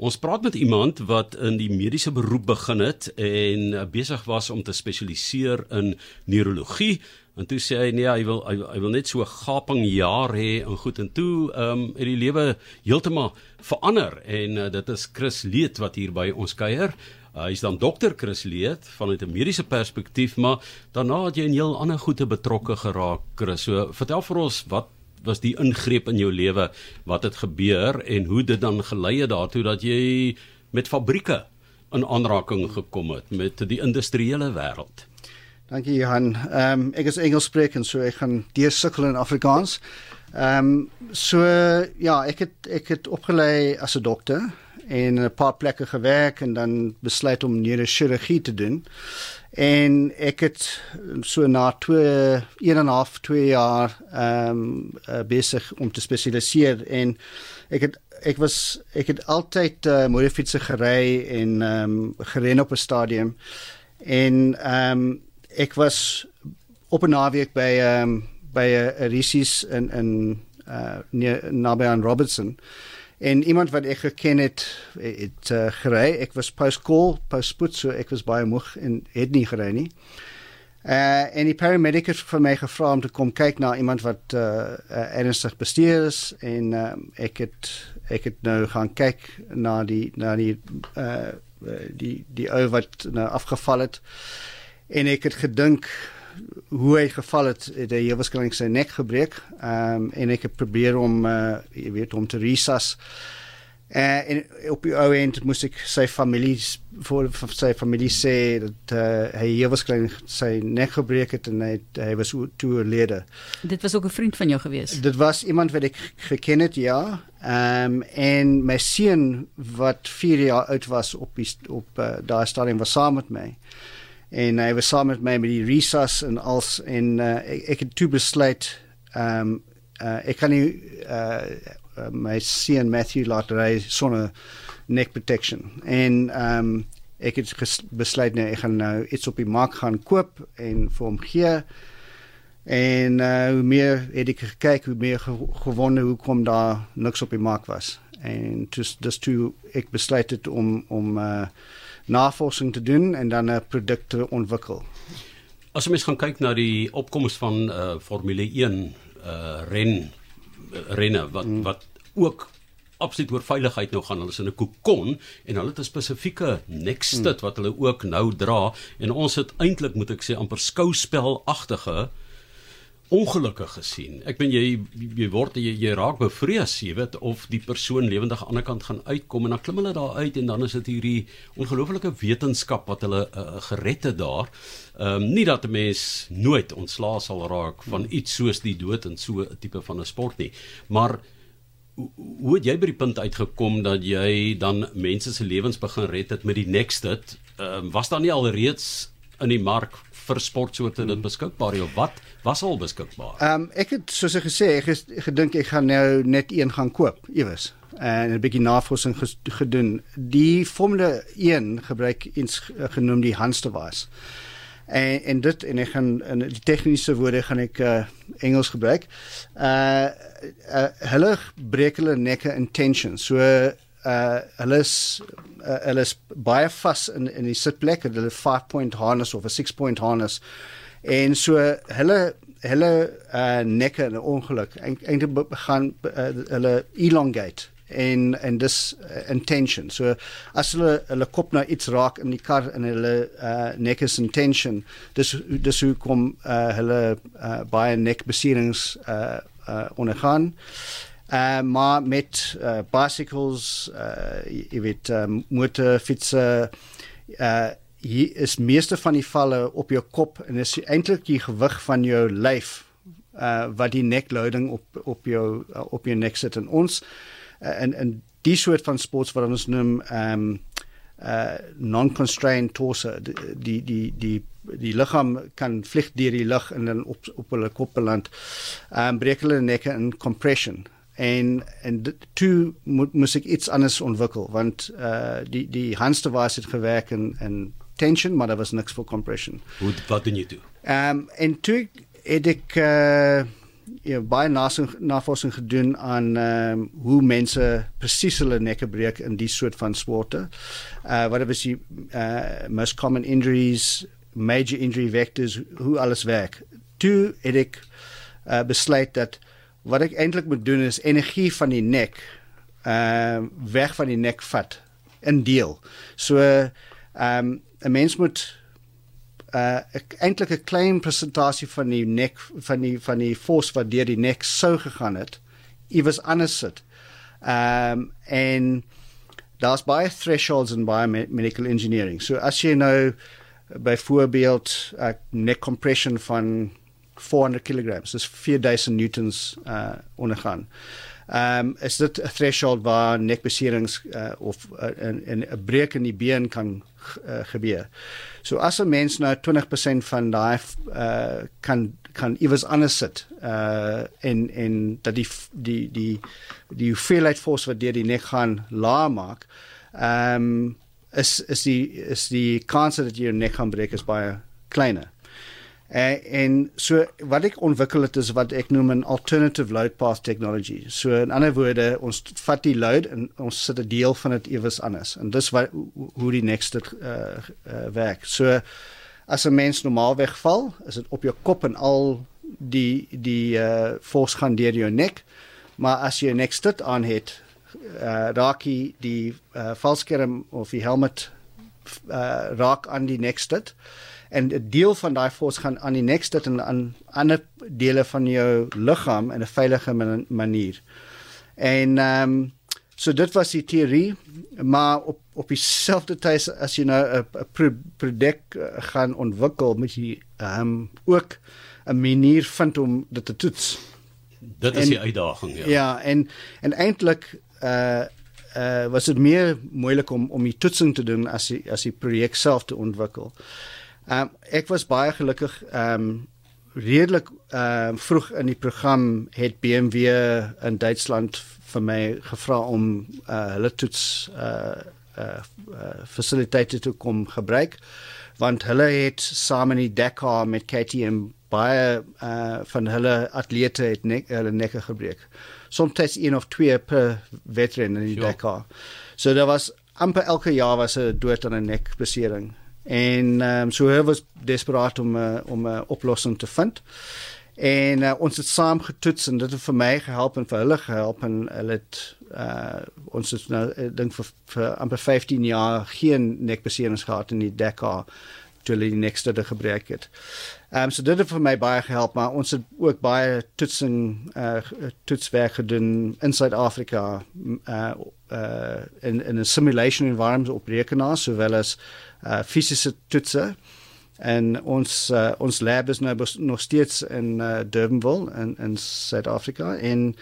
Ons praat met iemand wat in die mediese beroep begin het en uh, besig was om te spesialiseer in neurologie. En toe sê hy nee, hy wil hy, hy wil net so 'n gaping jaar hê en goed en toe ehm um, het die lewe heeltemal verander en uh, dit is Chris Leet wat hier by ons kuier. Uh, hy is dan dokter Chris Leet vanuit 'n mediese perspektief, maar daarna het jy in heel ander goede betrokke geraak, Chris. So vertel vir ons wat was die ingreep in jou lewe wat het gebeur en hoe dit dan gelei het daartoe dat jy met fabrieke in aanraking gekom het met die industriële wêreld. Dankie Johan. Ehm um, ek is Engels sprekend so ek gaan deur sukkel in Afrikaans. Ehm um, so ja, ek het ek het opgelei as 'n dokter en 'n paar plekke gewerk en dan besluit om neurochirurgie te doen. En ek het so na 2 1 en 'n half 2 jaar ehm um, uh, besig om te spesialiseer en ek het ek was ek het altyd uh, motorfietsse gery en ehm um, geren op 'n stadium en ehm um, ek was op 'n naweek by ehm um, by 'n Risis in in uh naby aan Robertson en iemand wat ek geken het het uh, gery. Ek was post call post spoed so ek was baie moeg en het nie gery nie. Uh en die paramedic het vir my gevra om te kom kyk na iemand wat uh, uh ernstig bestuur is en uh, ek het ek het nou gaan kyk na die na die uh die die ou wat nou afgeval het. En ek het gedink hoe hy geval het, het hy waarskynlik sy nek gebreek. Ehm um, en ek het probeer om uh jy weet om te resus. Uh, en op die ou end moes ek sy familie voor sy familie sê dat uh, hy was klein sy nek gebreek het en hy hy was toe oorlede. Dit was ook 'n vriend van jou gewees. Dit was iemand wat ek geken het, ja. Ehm um, en my seun wat 4 jaar oud was op die, op uh, daai stadium was saam met my en hy was saam met my met die resus en als en uh, ek, ek het toe besluit ehm um, uh, ek kan nie uh, my seun Matthew laat ry sonder neck protection. En ehm um, ek het besluit nou ek gaan nou iets op die mark gaan koop en vir hom gee. En uh, hoe meer het ek gekyk hoe meer gewonder hoe kom daar niks op die mark was. En dus dus toe ek besluit het om om uh, navorsing te doen en dan 'n produk te ontwikkel. As jy mens gaan kyk na die opkoms van uh Formule 1 uh ren uh, renne wat hmm. wat ook absoluut oor veiligheid nou gaan. Hulle is in 'n kokon en hulle het 'n spesifieke nekstit hmm. wat hulle ook nou dra en ons het eintlik moet ek sê amper skouspelagtige ongelukke gesien. Ek bedoel jy jy word jy, jy raak bevrees, jy weet of die persoon lewendig aan die ander kant gaan uitkom en dan klim hulle daar uit en dan is dit hierdie ongelooflike wetenskap wat hulle uh, gered het daar. Ehm um, nie dat 'n mens nooit ontslae sal raak van iets soos die dood in so 'n tipe van 'n sport nie. Maar hoe het jy by die punt uitgekom dat jy dan mense se lewens begin red het met die Nextit? Ehm um, was daar nie alreeds in die mark vir sportsoorte dit beskikbaar of wat was al beskikbaar? Ehm um, ek het soos ek gesê ek het gedink ek gaan nou net een gaan koop iewers en 'n bietjie navorsing gedoen. Die Formule 1 gebruik iets genoem die Hanstewas. En en dit en ek gaan in die tegniese woorde gaan ek uh, Engels gebruik. Uh, uh hulle breek hulle nekke in tension. So uh hulle is uh, hulle is baie vas in in die sitplek hulle 5 point harness of 'n 6 point harness. En so hulle hulle uh nekke in 'n ongeluk. Eintlik gaan uh, hulle elongate en en dis uh, intention so as hulle hulle kop nou iets raak in die kar en hulle uh nek is intention dis dis hoe kom uh hulle uh, baie nekbeserings uh uh ondergaan. Uh, maar met uh, bicycles, uh, jy weet, um, motorfietsse, uh, hier is meeste van die valle op jou kop en is eintlik die gewig van jou lyf uh, wat die nekloading op op jou uh, op jou nek sit en ons uh, in in die soort van sports wat ons noem um uh non-constrained torso die die die die liggaam kan vlieg deur die lug en dan op op hulle kop beland. Ehm um, breek hulle nekke in compression en en toe moet moet ek iets anders ontwikkel want uh die die handste was het gewerk in in tension maar daar was niks vir compression. Hoe wat doen jy toe? Ehm um, en toe het ek uh know, baie navorsing gedoen aan ehm um, hoe mense presies hulle nekke breek in die soort van sporte. Uh wat is die uh most common injuries, major injury vectors, hoe alles werk. Toe het ek uh besluit dat wat ek eintlik moet doen is energie van die nek ehm uh, weg van die nek vat in deel. So ehm um, 'n mens moet uh eintlik 'n klein presentasie van die nek van die van die force wat deur die nek sou gegaan het iewers anders sit. Um en daar's baie thresholds in biomedical engineering. So as jy nou byvoorbeeld 'n uh, neck compression van 400 kg, dis 4000 newtons uh ondergaan. Um is dit 'n threshold waar nekbeserings uh, of 'n uh, 'n breek in die been kan uh, gebeur. So as 'n mens nou 20% van daai uh kan kan iewers anders sit uh en en dat die die die die hoeveelheid force wat deur die nek gaan laag maak. Ehm um, is is die is die kans dat jy jou nek gaan breek is baie kleiner. Uh, en so wat ek ontwikkel het is wat ek noem 'n alternative load path technology. So in ander woorde, ons vat die load en ons sit 'n deel van dit ewes anders. En dis wat hoe die next uh, uh werk. So as 'n mens normaalweg val, is dit op jou kop en al die die uh force gaan deur jou nek. Maar as jy 'n nek stit aan het, uh raak jy die uh valskerm of die helmet uh raak aan die nek stit en 'n deel van daai force gaan aan die nek sit en aan ander dele van jou liggaam in 'n veilige manier. En ehm um, so dit was die teorie, maar op op dieselfde tyd as jy nou 'n produk eh, gaan ontwikkel, moet jy ehm um, ook 'n manier vind om dit te toets. Dit is en, die uitdaging, ja. Ja, en en eintlik uh uh was dit meer moeilik om om die toetsing te doen as die, as die projek self te ontwikkel. Ehm um, ek was baie gelukkig ehm um, redelik ehm um, vroeg in die program het BMW in Duitsland vir my gevra om uh, hulle toets uh uh, uh fasiliteite te kom gebruik want hulle het saam in die Dakar met KTM baie uh van hulle atlete het nek, hulle nekke gebreek. Soms een of twee per veteran in die sure. Dakar. So daar was amper elke jaar was 'n dood aan 'n nekbesering en ehm um, so hy was desperaat om uh, om 'n oplossing te vind. En uh, ons het saam getoets en dit het vir my gehelp en vir hulle gehelp en hulle het uh, ons het nou ek dink vir, vir amper 15 jaar geen nekbeserings gehad in die Dakar toe hulle die nekste te gebruik het. Ehm um, so dit het vir my baie gehelp maar ons het ook baie toetsing uh, toetswerk gedoen in Suid-Afrika uh, uh, in in 'n simulation environment op rekenaars sowel as uh fisiese toetse en ons uh, ons lab is nou nog steeds in uh, Durbanville in in Suid-Afrika en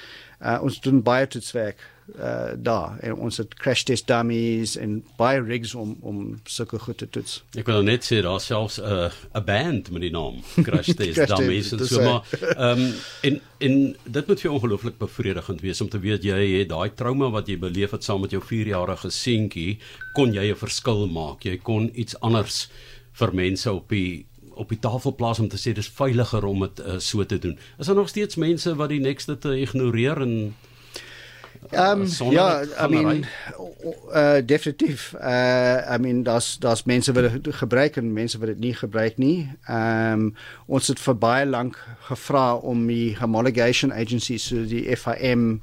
uh, ons doen baie toetswerk uh, daar en ons het crash test dummies en baie rigs om om sulke goed te toets. Ek wil net sê daar selfs 'n uh, 'n band met die naam crash test dummies en so maar ehm um, en en dit moet vir ongelooflik bevredigend wees om te weet jy het daai trauma wat jy beleef het saam met jou 4-jarige seentjie kon jy 'n verskil maak. Jy kon iets anders vir mense op die op die tafel plaas om te sê dis veiliger om dit uh, so te doen. Is daar nog steeds mense wat die nekste te ignoreer en Um, ja, I mean, uh, definitief. Uh, I mean, das das mense wat dit gebruik en mense wat dit nie gebruik nie. Ehm um, ons het vir baie lank gevra om die homologation agencies so die FIM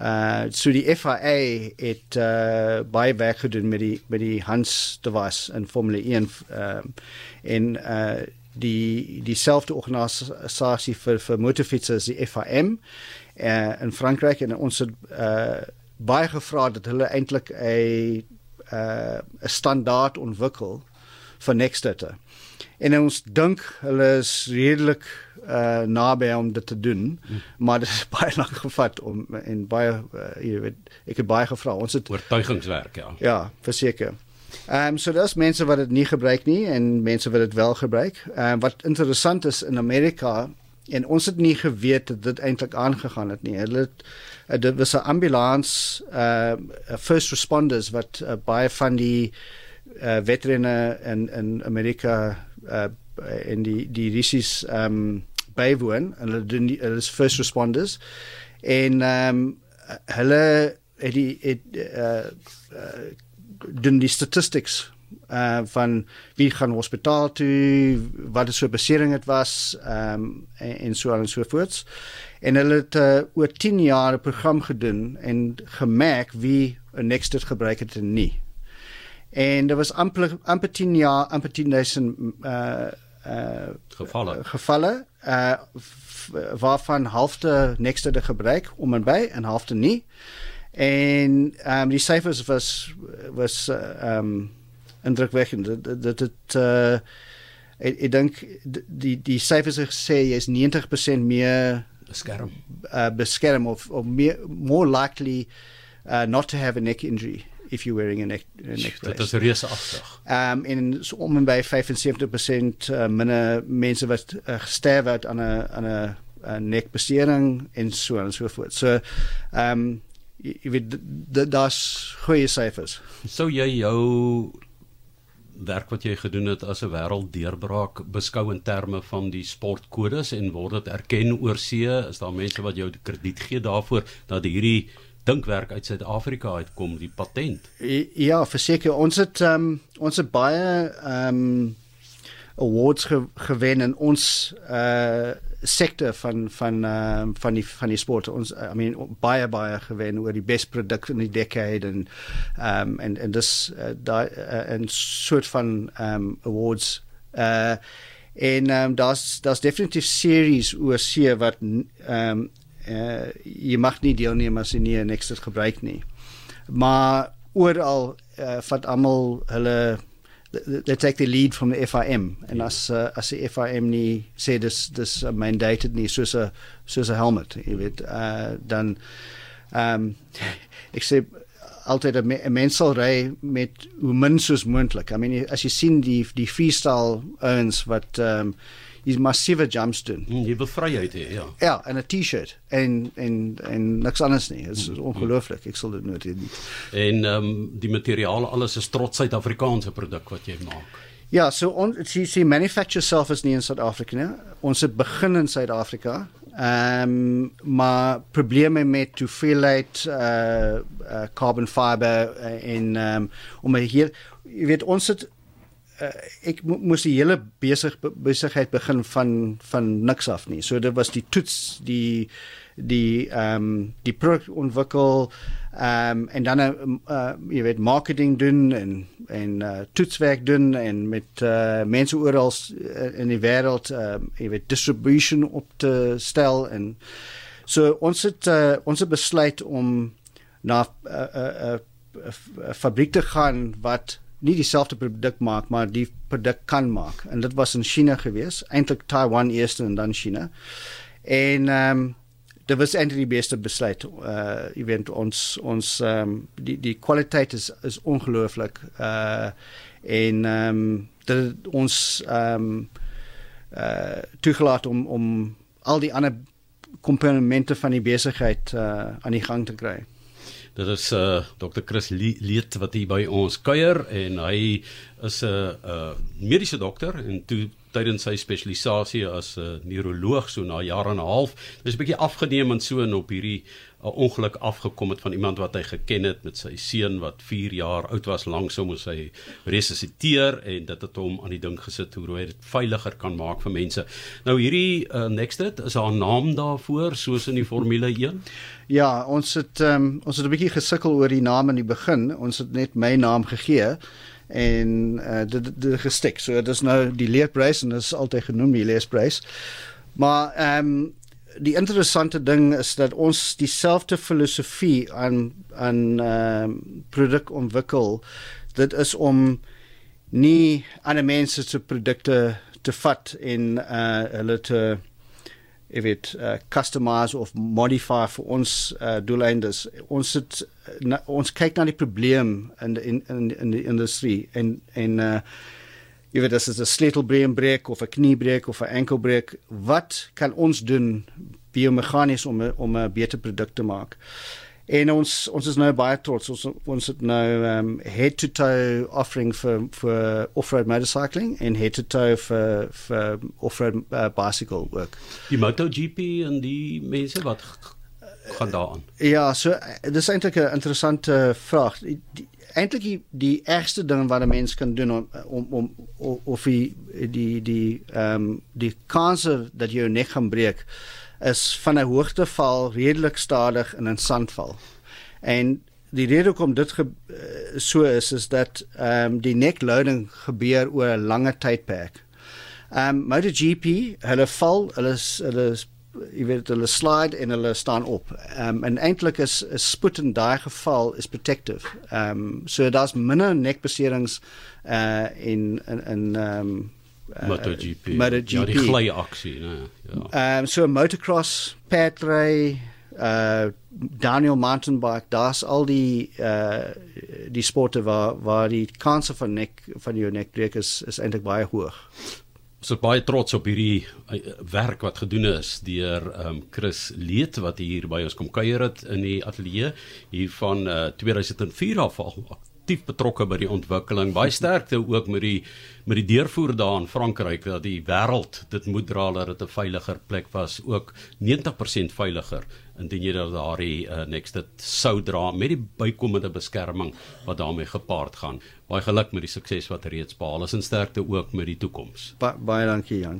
uh so die FIA het uh baie werk gedoen met die met die Hans device in Formule 1 ehm um, en uh die dieselfde organisasie vir vir motorfietsers die FIM uh, in Frankryk en ons het uh, baie gevra dat hulle eintlik 'n 'n uh, standaard ontwikkel vir Nextdata. En ons dink hulle is redelik uh naby om dit te doen, hmm. maar dit is baie lank gevat om en baie uh, jy weet ek het baie gevra. Ons het oortuigingswerk, ja. Ja, verseker. Ehm um, so daar's mense wat dit nie gebruik nie en mense wat dit wel gebruik. Ehm uh, wat interessant is in Amerika en ons het nie geweet dat dit eintlik aangegaan het nie. Hulle het uh, dit was 'n ambulans uh first responders wat uh, baie van die uh veterane in in Amerika uh in die die risis um bywoon. Hulle doen die, hulle is first responders en ehm um, hulle het die het uh, uh doen die statistics uh van wie gaan hospitaal toe, wat is so besering dit was, ehm um, en, en so en so voort. En hulle het uh, oor 10 jaar 'n program gedoen en gemerk wie 'n next dit gebruik het en nie. En daar was amper amper 10 jaar, amper 10000 uh uh gevalle gevalle uh waarvan halfte next dit gebruik om en by en halfte nie. En ehm um, die syfers was was ehm uh, um, indrukwekkend. Dit dit het uh ek, ek dink die die syfers het gesê jy is 90% meer beskerm. Uh beskerm of of meer more likely uh not to have a neck injury if you're wearing a neck a neck brace. Dit is reusagtig. Ehm um, en so om en by 75% uh, minder mense wat uh, gesterf het aan 'n aan 'n nekbesering en so en so voort. So ehm um, jy weet daar's goeie syfers. Sou jy jou werk wat jy gedoen het as 'n wêrelddeurbraak beskou in terme van die sportkodes en word dit erken oor see? Is daar mense wat jou krediet gee daarvoor dat hierdie dinkwerk uit Suid-Afrika uitkom, die patent? Ja, verseker ons het um, ons het baie ehm um, awards ge gewen in ons uh sektor van van uh, van die van die sport ons I mean baie baie gewen oor die best product in die decade en um en en dis uh, daai uh, 'n soort van um awards uh en um daar's daar's definitief series oor see wat um uh jy mag nie deelneem as jy nie 'n next gebruik nie. Maar oral uh, vat almal hulle they take the lead from the FIM en yeah. as uh, as die FIM nie sê dis dis uh, mandated nie soos 'n soos 'n helmet jy weet uh, dan ehm um, ek sê altyd 'n mens sal ry met hoe min soos moontlik i mean as jy sien die die freestyle ouens wat ehm um, is massiewe jumps doen. Mm, jy wil vryheid hê, ja. Ja, en 'n T-shirt en en en niks anders nie. Dit is mm, ongelooflik. Ek sal dit nooit doen. En ehm um, die materiaal alles is trots Suid-Afrikaanse produk wat jy maak. Ja, so ons sê sê manufacture self is nie in Suid-Afrika nie. Ons het begin in Suid-Afrika. Ehm um, maar probleme met hoeveelheid uh, uh carbon fiber en ehm um, om hier jy weet ons het ek mo moes die hele besig besigheid begin van van niks af nie. So dit was die toets, die die ehm um, die produk ontwikkel ehm um, en dan uh, jy weet marketing doen en en uh, toetswerk doen en met uh, mense oral in die wêreld ehm um, jy weet distribution op te stel en so ons het uh, ons het besluit om na 'n uh, uh, uh, fabriek te gaan wat nie dieselfde produk maak maar die produk kan maak. En dit was in China gewees eintlik Taiwan eers en dan China. En ehm um, dit was eintlik die beste besluit. Uh event ons ons ehm um, die die kwaliteit is is ongelooflik. Uh en ehm um, dit ons ehm um, uh toegelaat om om al die ander komponente van die besigheid uh aan die gang te kry. Dit is uh Dr. Chris Leet wat hier by ons kuier en hy is 'n uh, uh mediese dokter en toe tydens sy spesialisasie as 'n uh, neuroloog so na jare en 'n half. Dis 'n bietjie afgeneem en so en op hierdie 'n ongeluk afgekom het van iemand wat hy geken het met sy seun wat 4 jaar oud was langs hom moes hy resusciteer en dit het hom aan die ding gesit hoe hy dit veiliger kan maak vir mense. Nou hierdie uh, Nextrit is haar naam daarvoor soos in die Formule 1. Ja, ons het um, ons het 'n bietjie gesukkel oor die naam in die begin. Ons het net my naam gegee en uh, dit dit gestik. So dit is nou die leerprys en dit is altyd genoem die leerprys. Maar ehm um, die interessante ding is dat ons dieselfde filosofie aan aan ehm um, produk ontwikkel. Dit is om nie ander mense se produkte te vat en uh hulle te if it uh, customize of modify vir ons uh, doeleindes ons het na, ons kyk na die probleem in in in in die industrie en en uh jy weet as dit 'n sleutelbeen breek of 'n kniebreek of 'n enkelbreek wat kan ons doen biomeganies om om 'n beter produk te maak En ons ons is nou baie trots ons ons het nou um head to toe offering vir vir off-road motorcycling en head to toe vir vir off-road uh, bicycle work. Die MotoGP en die mense wat gaan daaraan. Ja, so dis eintlik 'n interessante vraag. Eintlik die, die ergste ding wat 'n mens kan doen om om om of die die die ehm um, die kanse dat jou nek gaan breek is van 'n hoogteval redelik stadig in 'n sandval. En die rede hoekom dit ge, eh, so is is dat ehm um, die neck loading gebeur oor 'n lange tydperk. Ehm um, MotoGP, hulle val, hulle is hulle is jy weet hulle slide en hulle staan op. Ehm um, en eintlik is 'n spoed in daai geval is protective. Ehm um, so daar's minder nekbeserings uh in in in ehm um, uh, MotoGP. MotoGP. Ja, die gly aksie, né? Ja. Ehm um, so motocross, padray, uh Daniel mountain bike, daar's al die uh die sporte waar waar die kans van nek van jou nekbreek is is eintlik baie hoog. Ons is baie trots op hierdie uh, werk wat gedoen is deur ehm um, Chris Leet wat hier by ons kom kuier het in die ateljee hier van uh, 2004 af al aktief betrokke by die ontwikkeling. Baie sterkte ook met die met die deurvoer daar in Frankryk dat die wêreld dit moet dra dat dit 'n veiliger plek was, ook 90% veiliger indien jy dat daardie uh, next dit sou dra met die bykomende beskerming wat daarmee gepaard gaan. Baie geluk met die sukses wat reeds behaal is en sterkte ook met die toekoms. Ba baie dankie Jan.